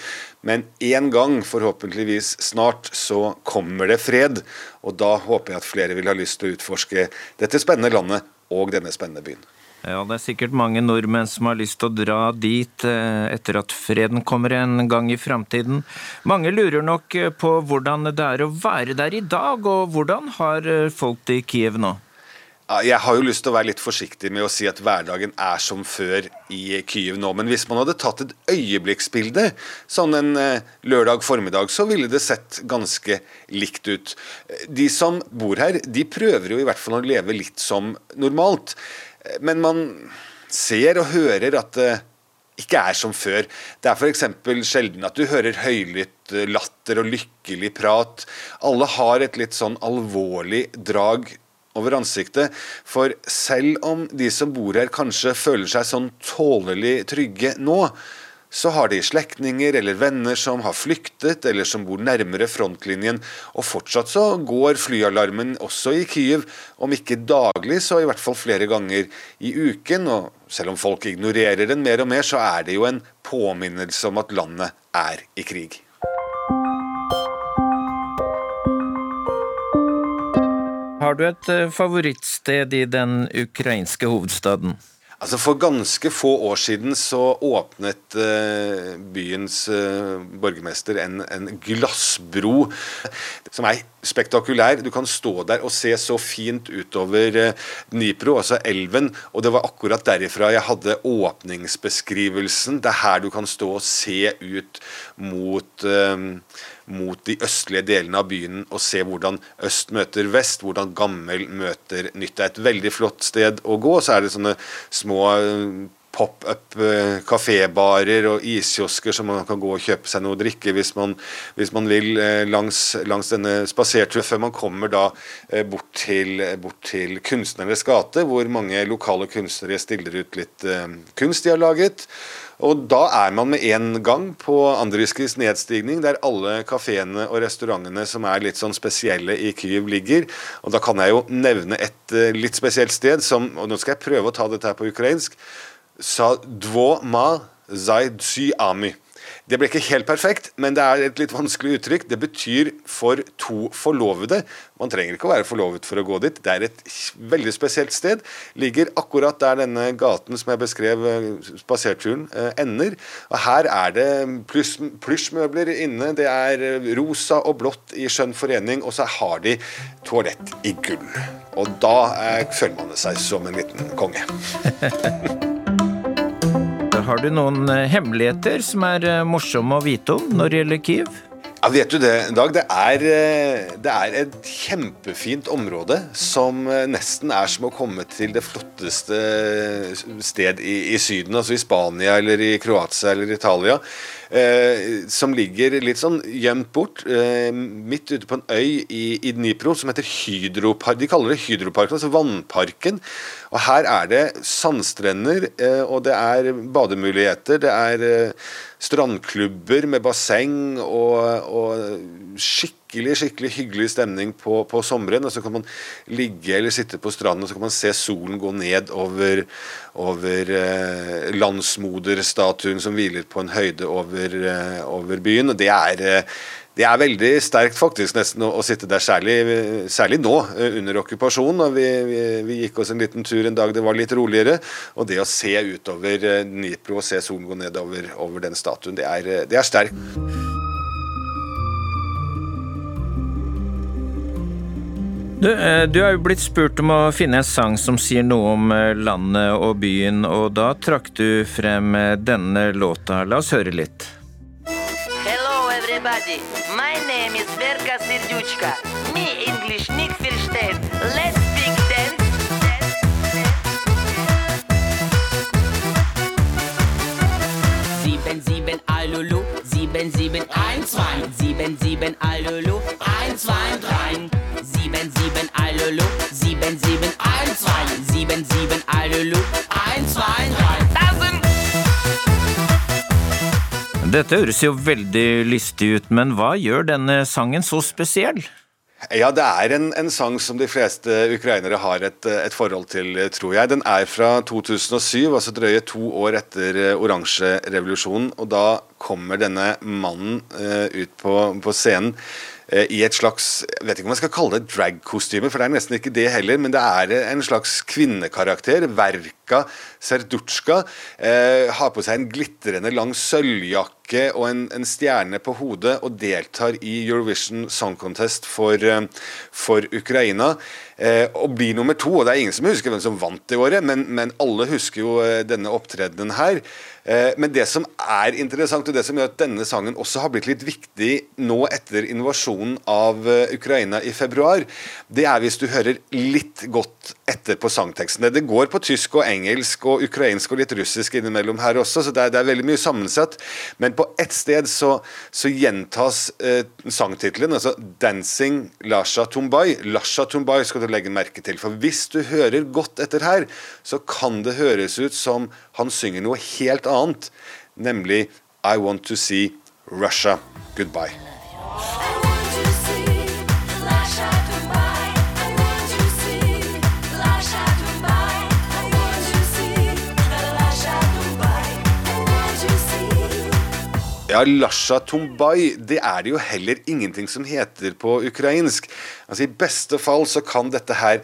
Men en gang, forhåpentligvis snart, så kommer det fred. Og da håper jeg at flere vil ha lyst til å utforske dette spennende landet og denne spennende byen. Ja, det er sikkert mange nordmenn som har lyst til å dra dit eh, etter at freden kommer en gang i framtiden. Mange lurer nok eh, på hvordan det er å være der i dag, og hvordan har eh, folk i Kiev nå? Jeg har jo lyst til å være litt forsiktig med å si at hverdagen er som før i Kyiv nå. Men hvis man hadde tatt et øyeblikksbilde sånn en lørdag formiddag, så ville det sett ganske likt ut. De som bor her, de prøver jo i hvert fall å leve litt som normalt. Men man ser og hører at det ikke er som før. Det er f.eks. sjelden at du hører høylytt eh, latter og lykkelig prat. Alle har et litt sånn alvorlig drag over ansiktet. For selv om de som bor her kanskje føler seg sånn tålelig trygge nå, så har de slektninger eller venner som har flyktet, eller som bor nærmere frontlinjen. Og fortsatt så går flyalarmen også i Kyiv, om ikke daglig, så i hvert fall flere ganger i uken. Og selv om folk ignorerer den mer og mer, så er det jo en påminnelse om at landet er i krig. Har du et eh, favorittsted i den ukrainske hovedstaden? Altså For ganske få år siden så åpnet eh, byens eh, borgermester en, en, glassbro som er spektakulær. Du kan stå der og se så fint utover eh, Dnipro, altså elven. Og det var akkurat derifra jeg hadde åpningsbeskrivelsen. Det er her du kan stå og se ut mot uh, mot de østlige delene av byen og se hvordan øst møter vest, hvordan gammel møter nytt. Det er et veldig flott sted å gå. Så er det sånne små eh, pop-up uh, kafébarer og iskiosker som man kan gå og kjøpe seg noe å drikke hvis man, hvis man vil uh, langs, langs, denne spaserturen, før man kommer da bort, til, bort til Kunstnernes gate, hvor mange lokale kunstnere stiller ut litt kunst de har laget. Og da er man med en gang på Andriskis nedstigning, der alle kafeene og restaurantene som er litt sånn spesielle i Kyiv, ligger. Og da kan jeg jo nevne et uh, litt spesielt sted som Og nå skal jeg prøve å ta dette her på ukrainsk. Sa dvo ma zaydzy ami. Det ble ikke helt perfekt, men det er et litt vanskelig uttrykk. Det betyr for to forlovede. Man trenger ikke å være forlovet for å gå dit. Det er et veldig spesielt sted. Ligger akkurat der denne gaten som jeg beskrev, eh, spaserturen, eh, ender. Og Her er det plysjmøbler inne. Det er eh, rosa og blått i skjønn forening, og så har de toalett i gull. Og da føler man seg som en liten konge. Har du noen eh, hemmeligheter som er eh, morsomme å vite om når det gjelder Kyiv? Ja, vet du det, Dag? Det er, eh, det er, et kjempefint område som nesten er som å komme til det flotteste sted i, i Syden. Altså i Spania eller i Kroatia eller Italia. Eh, som ligger litt sånn gjemt bort, eh, midt ute på en øy i, i Dnipro som heter Hydropark. De kaller det Hydroparken, altså Vannparken. Og her er det sandstrender, eh, og det er bademuligheter. Det er eh, strandklubber med basseng og, og skikkelig skikkelig hyggelig stemning på, på, sommeren. Og så kan man ligge eller sitte på stranden og så kan man se solen gå ned over, over eh, landsmoderstatuen som hviler på en høyde over, eh, over byen. og det er eh, det er veldig sterkt faktisk nesten å, å sitte der, særlig, særlig, nå eh, under okkupasjonen. Vi, vi, vi, gikk oss en liten tur en dag det var litt roligere. Og det å se utover eh, Dnipro og se solen gå ned over den statuen, det er, eh, det er sterkt. Du, du er jo blitt spurt om å finne en sang som sier noe om landet og byen, og da trakk du frem denne låta. La oss høre litt. Hello everybody. my name is Verka Serduchka. Me English Nick Firstein. Let's speak dance. Sieben, sieben, Alulu. Sieben, sieben, ein, zwei. Sieben, sieben, Alulu. Ein, zwei, drei. Alulu. Sieben, sieben, ein, zwei. Sieben, sieben, Alulu. Ein, zwei, drei. Dette høres jo veldig lystig ut, men hva gjør denne sangen så spesiell? Ja, det er en, en, sang som de fleste ukrainere har et, et, forhold til, tror jeg. Den er fra 2007, altså drøye to år etter eh, oransjerevolusjonen. Og da kommer denne mannen uh, ut på, på scenen i et slags Jeg vet ikke om jeg skal kalle det drag-kostyme, for det er nesten ikke det heller, men det er en slags kvinnekarakter. Verka Serdutsjka eh, har på seg en glitrende lang sølvjakke og en, en, stjerne på hodet og deltar i Eurovision Song Contest for, eh, for Ukraina. Eh, og blir nummer to. og Det er ingen som husker hvem som vant det året, men, men alle husker jo eh, denne opptredenen her. Eh, men det som er interessant, og det som gjør at denne sangen også har blitt litt viktig nå etter invasjonen av eh, Ukraina i februar, det er hvis du hører litt godt etter på sangtekstene. Det går på tysk og engelsk og ukrainsk og litt russisk innimellom her også, så det er, det er veldig mye sammensatt. Men på ett sted så, så gjentas eh, sangtittelen, altså 'Dancing Lasha Tumbai'. Lasha Tumbai skal du legge merke til. For hvis du hører godt etter her, så kan det høres ut som han synger noe helt annet, nemlig I want to see Russia goodbye. Ja, Lasha Tumbai, det er det jo heller ingenting som heter på ukrainsk. Altså I beste fall så kan dette her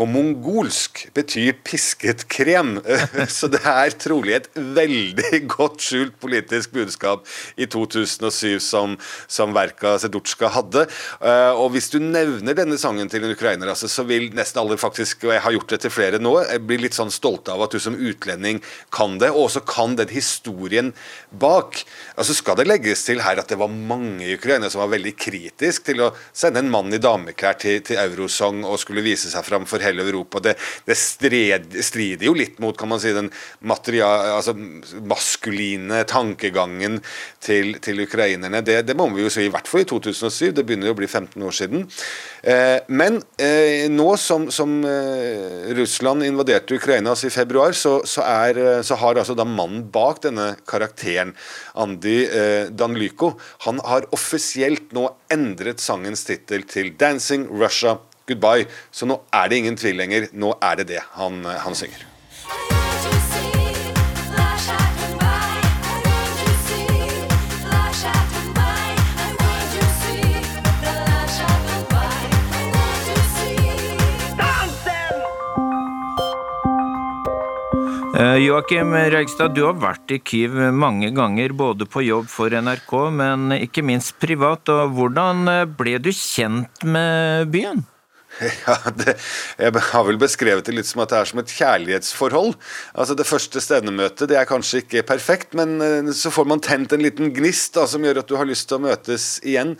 på mongolsk betyr pisket krem. Så det er trolig et veldig godt skjult politisk budskap i 2007 som, som Verka Sedutsjka hadde. Eh, og hvis du nevner denne sangen til en ukrainer, altså, så vil nesten alle faktisk, og jeg har gjort det til flere nå, bli litt sånn stolte av at du som utlending kan det, og også kan den historien bak. Altså skal det legges til her at det var mange i Ukraina som var veldig kritisk til å sende en mann i dameklær til, til Eurosong og skulle vise seg fram for hele Europa. Det, det stred, strider jo litt mot kan man si, den material, altså, maskuline tankegangen til, til ukrainerne. Det, det, må vi jo si, i hvert fall i 2007. Det begynner jo å bli 15 år siden. Eh, men eh, nå som, som eh, Russland invaderte Ukraina altså i februar, så, så, er, eh, så har altså da mannen bak denne karakteren, Andi eh, Danlyko, han har offisielt nå endret sangens tittel til 'Dancing Russia Goodbye'. Så nå er det ingen tvil lenger. Nå er det det han, eh, han synger. Eh, Joakim Reigstad, du har vært i Kyiv mange ganger, både på jobb for NRK, men ikke minst privat. og Hvordan eh, ble du kjent med byen? Ja, det, Jeg har vel beskrevet det litt som at det er som et kjærlighetsforhold. Altså Det første stevnemøtet det er kanskje ikke perfekt, men eh, så får man tent en liten gnist da, som gjør at du har lyst til å møtes igjen.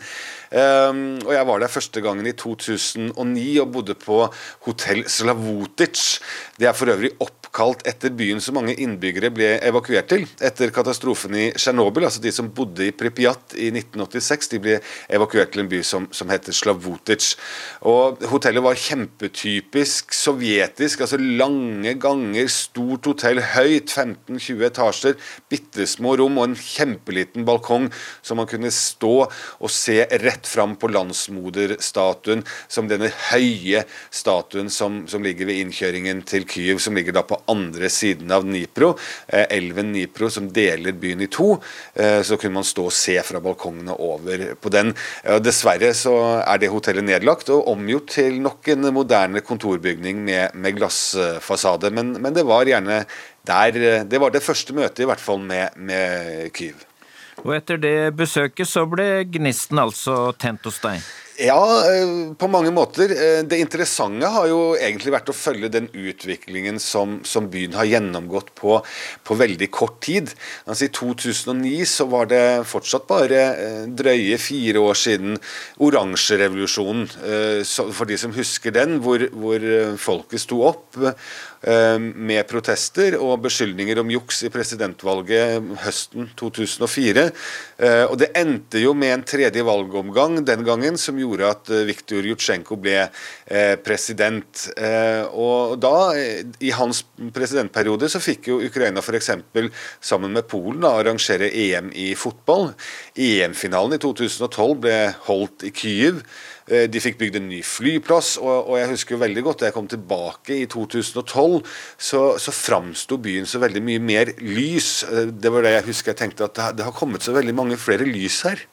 Um, og Jeg var der første gangen i 2009 og bodde på hotell Slavotic. Det er for øvrig opp oppkalt etter byen som mange innbyggere ble evakuert til etter katastrofen i Tsjernobyl. Altså de som bodde i Pripyat i 1986, de ble evakuert til en by som, som heter Slavutic. Og Hotellet var kjempetypisk sovjetisk. altså Lange ganger, stort hotell, høyt, 15-20 etasjer, bitte små rom og en kjempeliten balkong som man kunne stå og se rett fram på landsmoderstatuen, som denne høye statuen som, som ligger ved innkjøringen til Kyiv, som ligger da på andre siden av Dnipro, eh, elven Dnipro som deler byen i to. Eh, så kunne man stå og se fra balkongene over på den. Dessverre så er det hotellet nedlagt og omgjort til nok en moderne kontorbygning med, med glassfasade. Men, men, det var gjerne der Det var det første møtet, i hvert fall, med, med Kyiv. Og etter det besøket så ble gnisten altså tent hos deg? Ja, eh, på mange måter. Eh, det interessante har jo egentlig vært å følge den utviklingen som, som byen har gjennomgått på, på, veldig kort tid. Altså I 2009 så var det fortsatt bare eh, drøye fire år siden oransjerevolusjonen, for de som husker den, hvor, hvor folket sto opp med protester og beskyldninger om juks i presidentvalget høsten 2004. Eh, og Det endte jo med en tredje valgomgang den gangen som gjorde at eh, Viktor Jutsjenko ble president. Og da, I hans presidentperiode så fikk jo Ukraina f.eks. sammen med Polen da, arrangere EM i fotball. EM-finalen i 2012 ble holdt i Kyiv. Eh, de fikk bygd en ny flyplass, og, og jeg husker jo veldig godt da jeg kom tilbake i 2012, så, så framsto byen så veldig mye mer lys. Eh, det var det jeg husker jeg tenkte at det, det har kommet så veldig mange flere lys her.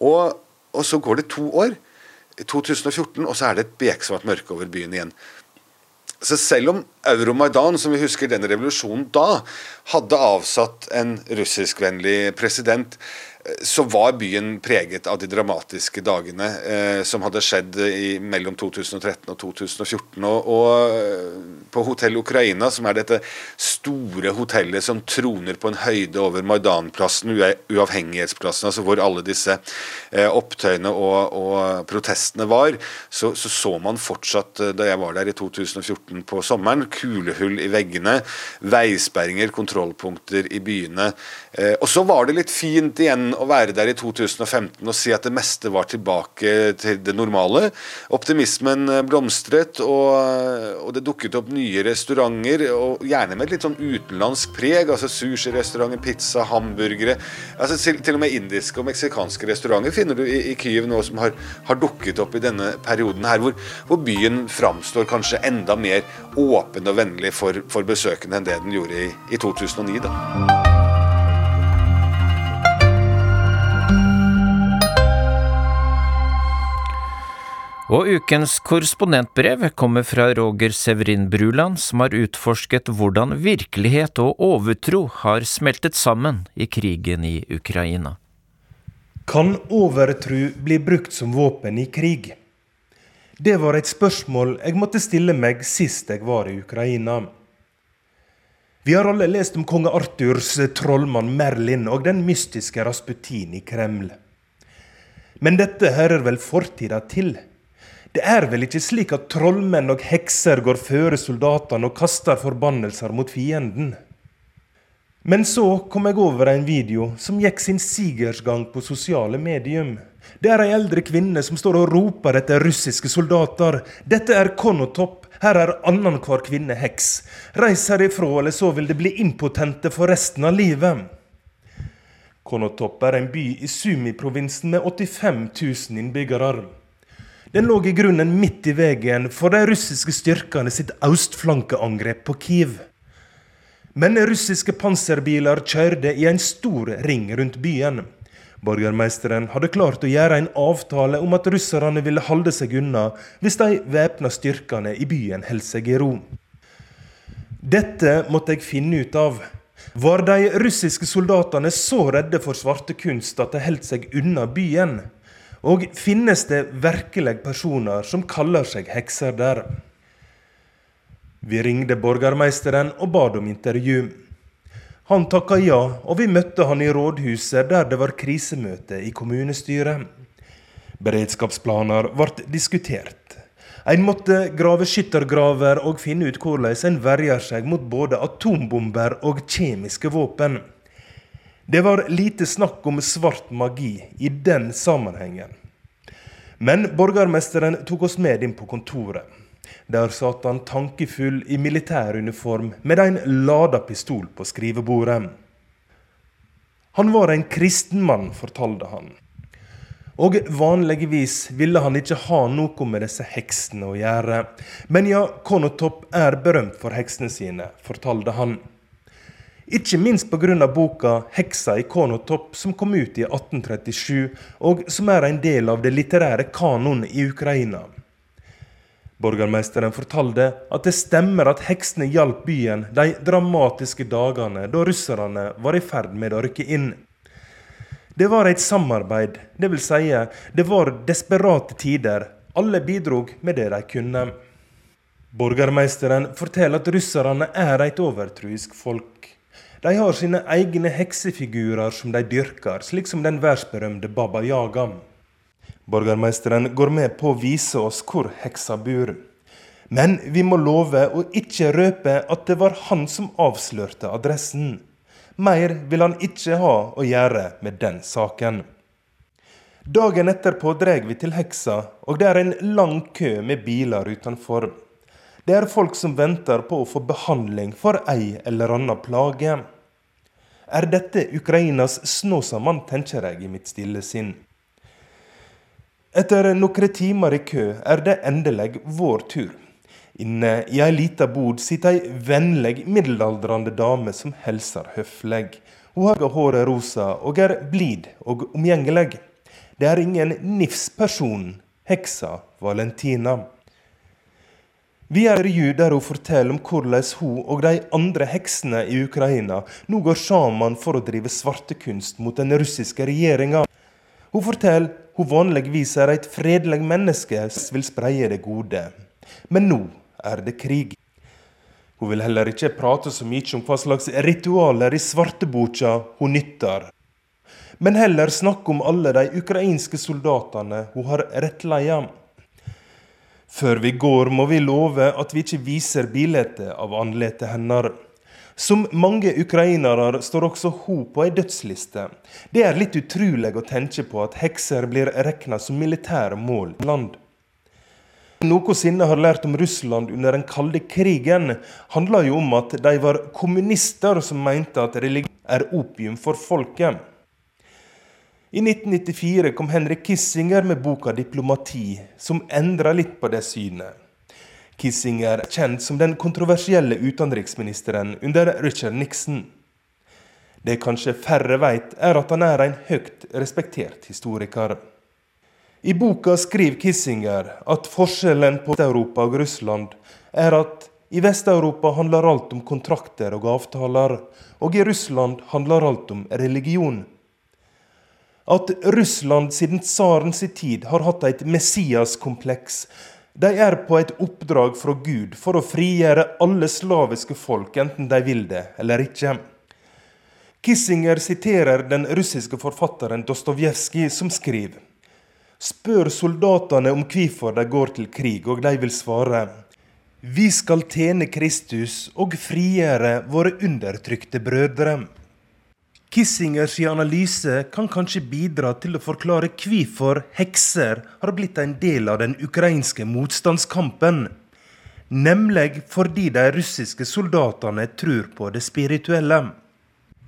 Og, og så går det to år. 2014, og så er det et beksvart mørke over byen igjen. Så selv om Euromaidan, som vi husker den revolusjonen da, hadde avsatt en russiskvennlig president, så var byen preget av de dramatiske dagene eh, som hadde skjedd i, mellom 2013 og 2014. Og, og, på Hotell Ukraina, som er dette store hotellet som troner på en høyde over Maidanplassen, uavhengighetsplassen, altså hvor alle disse eh, opptøyene og, og, protestene var, så, så, så man fortsatt, eh, da jeg var der i 2014 på sommeren, kulehull i veggene, veisperringer, kontrollpunkter i byene. Eh, og så var det litt fint igjen å være der i 2015 og si at det meste var tilbake til det normale. Optimismen eh, blomstret, og, og det dukket opp nye restauranter, og gjerne med et litt sånn utenlandsk preg. altså Sushirestauranter, pizza, hamburgere. altså til, til, og med indiske og meksikanske restauranter finner du i, i Kyiv nå som har, har, dukket opp i denne perioden her, hvor, hvor byen framstår kanskje enda mer åpen og vennlig for, for besøkende enn det den gjorde i, i 2009. da. Og ukens korrespondentbrev kommer fra Roger Severin Bruland, som har utforsket hvordan virkelighet og overtro har smeltet sammen i krigen i Ukraina. Kan overtro bli brukt som våpen i krig? Det var et spørsmål jeg måtte stille meg sist jeg var i Ukraina. Vi har alle lest om konge Arthurs trollmann Merlin og den mystiske Rasputin i Kreml. Men dette hører vel fortida til? Det er vel ikke slik at trollmenn og hekser går føre soldatene og kaster forbannelser mot fienden? Men så kom jeg over en video som gikk sin sigersgang på sosiale medium. Det er ei eldre kvinne som står og roper etter russiske soldater. Dette er Konotop. Her er annenhver kvinne heks. Reis herifra, eller så vil det bli impotente for resten av livet. Konotop er en by i Sumi-provinsen med 85 000 innbyggere. Den lå i grunnen midt i veien for de russiske styrkene sitt østflankeangrep på Kiev. Men russiske panserbiler kjørte i en stor ring rundt byen. Borgermeisteren hadde klart å gjøre en avtale om at russerne ville holde seg unna hvis de væpna styrkene i byen holdt seg i ro. Dette måtte jeg finne ut av. Var de russiske soldatene så redde for svarte kunst at de holdt seg unna byen? Og finnes det virkelig personer som kaller seg hekser der? Vi ringte borgermeisteren og bad om intervju. Han takka ja, og vi møtte han i rådhuset der det var krisemøte i kommunestyret. Beredskapsplaner ble diskutert. En måtte grave skyttergraver og finne ut hvordan en verjer seg mot både atombomber og kjemiske våpen. Det var lite snakk om svart magi i den sammenhengen. Men borgermesteren tok oss med inn på kontoret. Der satt han tankefull i militæruniform med en lada pistol på skrivebordet. Han var en kristen mann, fortalte han. Og vanligvis ville han ikke ha noe med disse heksene å gjøre. Men ja, Konotop er berømt for heksene sine, fortalte han. Ikke minst pga. boka 'Heksa i Konotopp', som kom ut i 1837, og som er en del av det litterære kanon i Ukraina. Borgermesteren fortalte at det stemmer at heksene hjalp byen de dramatiske dagene da russerne var i ferd med å rykke inn. Det var et samarbeid, dvs. Si, det var desperate tider. Alle bidrog med det de kunne. Borgermesteren forteller at russerne er et overtruisk folk. De har sine egne heksefigurer som de dyrker, slik som den verdensberømte Baba Yaga. Borgermeisteren går med på å vise oss hvor heksa bor. Men vi må love å ikke røpe at det var han som avslørte adressen. Mer vil han ikke ha å gjøre med den saken. Dagen etterpå drar vi til heksa, og det er en lang kø med biler utenfor. Det er folk som venter på å få behandling for ei eller anna plage. Er dette Ukrainas Snåsamann, tenker jeg i mitt stille sinn. Etter noen timer i kø er det endelig vår tur. Inne i ei lita bod sitter ei vennlig middelaldrende dame som hilser høflig. Hun har håret rosa og er blid og omgjengelig. Det er ingen nifs-person, heksa Valentina. Vi er i jul der hun forteller om hvordan hun og de andre heksene i Ukraina nå går sammen for å drive svartekunst mot den russiske regjeringa. Hun forteller hun vanligvis er et fredelig menneske som vil spreie det gode. Men nå er det krig. Hun vil heller ikke prate så mye om hva slags ritualer i svarteboka hun nytter, men heller snakke om alle de ukrainske soldatene hun har rettleia. Før vi går, må vi love at vi ikke viser bildet av andletet hennes. Som mange ukrainere står også hun på ei dødsliste. Det er litt utrolig å tenke på at hekser blir regna som militære mål i land. Noe Sinne har lært om Russland under den kalde krigen, handler jo om at de var kommunister som mente at religion er opium for folket. I 1994 kom Henrik Kissinger med boka 'Diplomati', som endra litt på det synet. Kissinger er kjent som den kontroversielle utenriksministeren under Richard Nixon. Det kanskje færre veit, er at han er en høyt respektert historiker. I boka skriver Kissinger at forskjellen på Europa og Russland er at i Vest-Europa handler alt om kontrakter og avtaler, og i Russland handler alt om religion. At Russland siden tsarens tid har hatt et messiaskompleks de er på et oppdrag fra Gud for å frigjøre alle slaviske folk, enten de vil det eller ikke. Kissinger siterer den russiske forfatteren Dostojevskij, som skriver spør soldatene om hvorfor de går til krig, og de vil svare Vi skal tjene Kristus og frigjøre våre undertrykte brødre. Kissingers analyse kan kanskje bidra til å forklare hvorfor hekser har blitt en del av den ukrainske motstandskampen. Nemlig fordi de russiske soldatene tror på det spirituelle.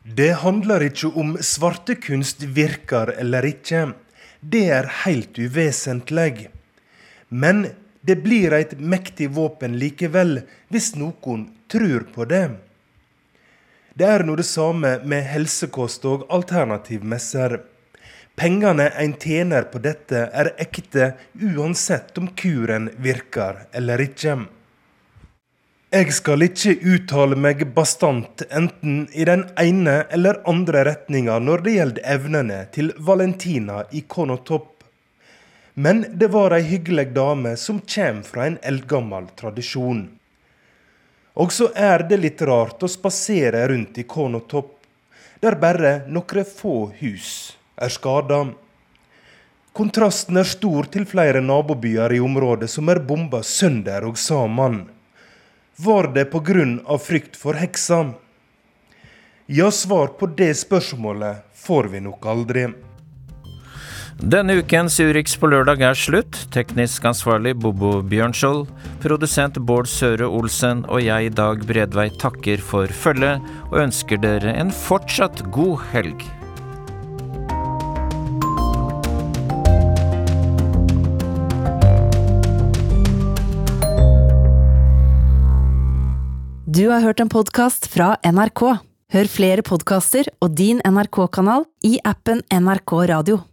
Det handler ikke om svartekunst virker eller ikke. Det er helt uvesentlig. Men det blir et mektig våpen likevel, hvis noen tror på det. Det er nå det samme med helsekost og alternativmesser. Pengene en tjener på dette, er ekte uansett om kuren virker eller ikke. Jeg skal ikke uttale meg bastant enten i den ene eller andre retninga når det gjelder evnene til Valentina i Konotopp. Men det var ei hyggelig dame som kommer fra en eldgammel tradisjon. Og så er det litt rart å spasere rundt i Konotopp, der bare noen få hus er skada. Kontrasten er stor til flere nabobyer i området som er bomba sønder og sammen. Var det pga. frykt for heksa? Ja, svar på det spørsmålet får vi nok aldri. Denne ukens Urix på lørdag er slutt. Teknisk ansvarlig Bobo Bjørnskjold, produsent Bård Søre Olsen og jeg, Dag Bredvei, takker for følget og ønsker dere en fortsatt god helg. Du har hørt en podkast fra NRK. Hør flere podkaster og din NRK-kanal i appen NRK Radio.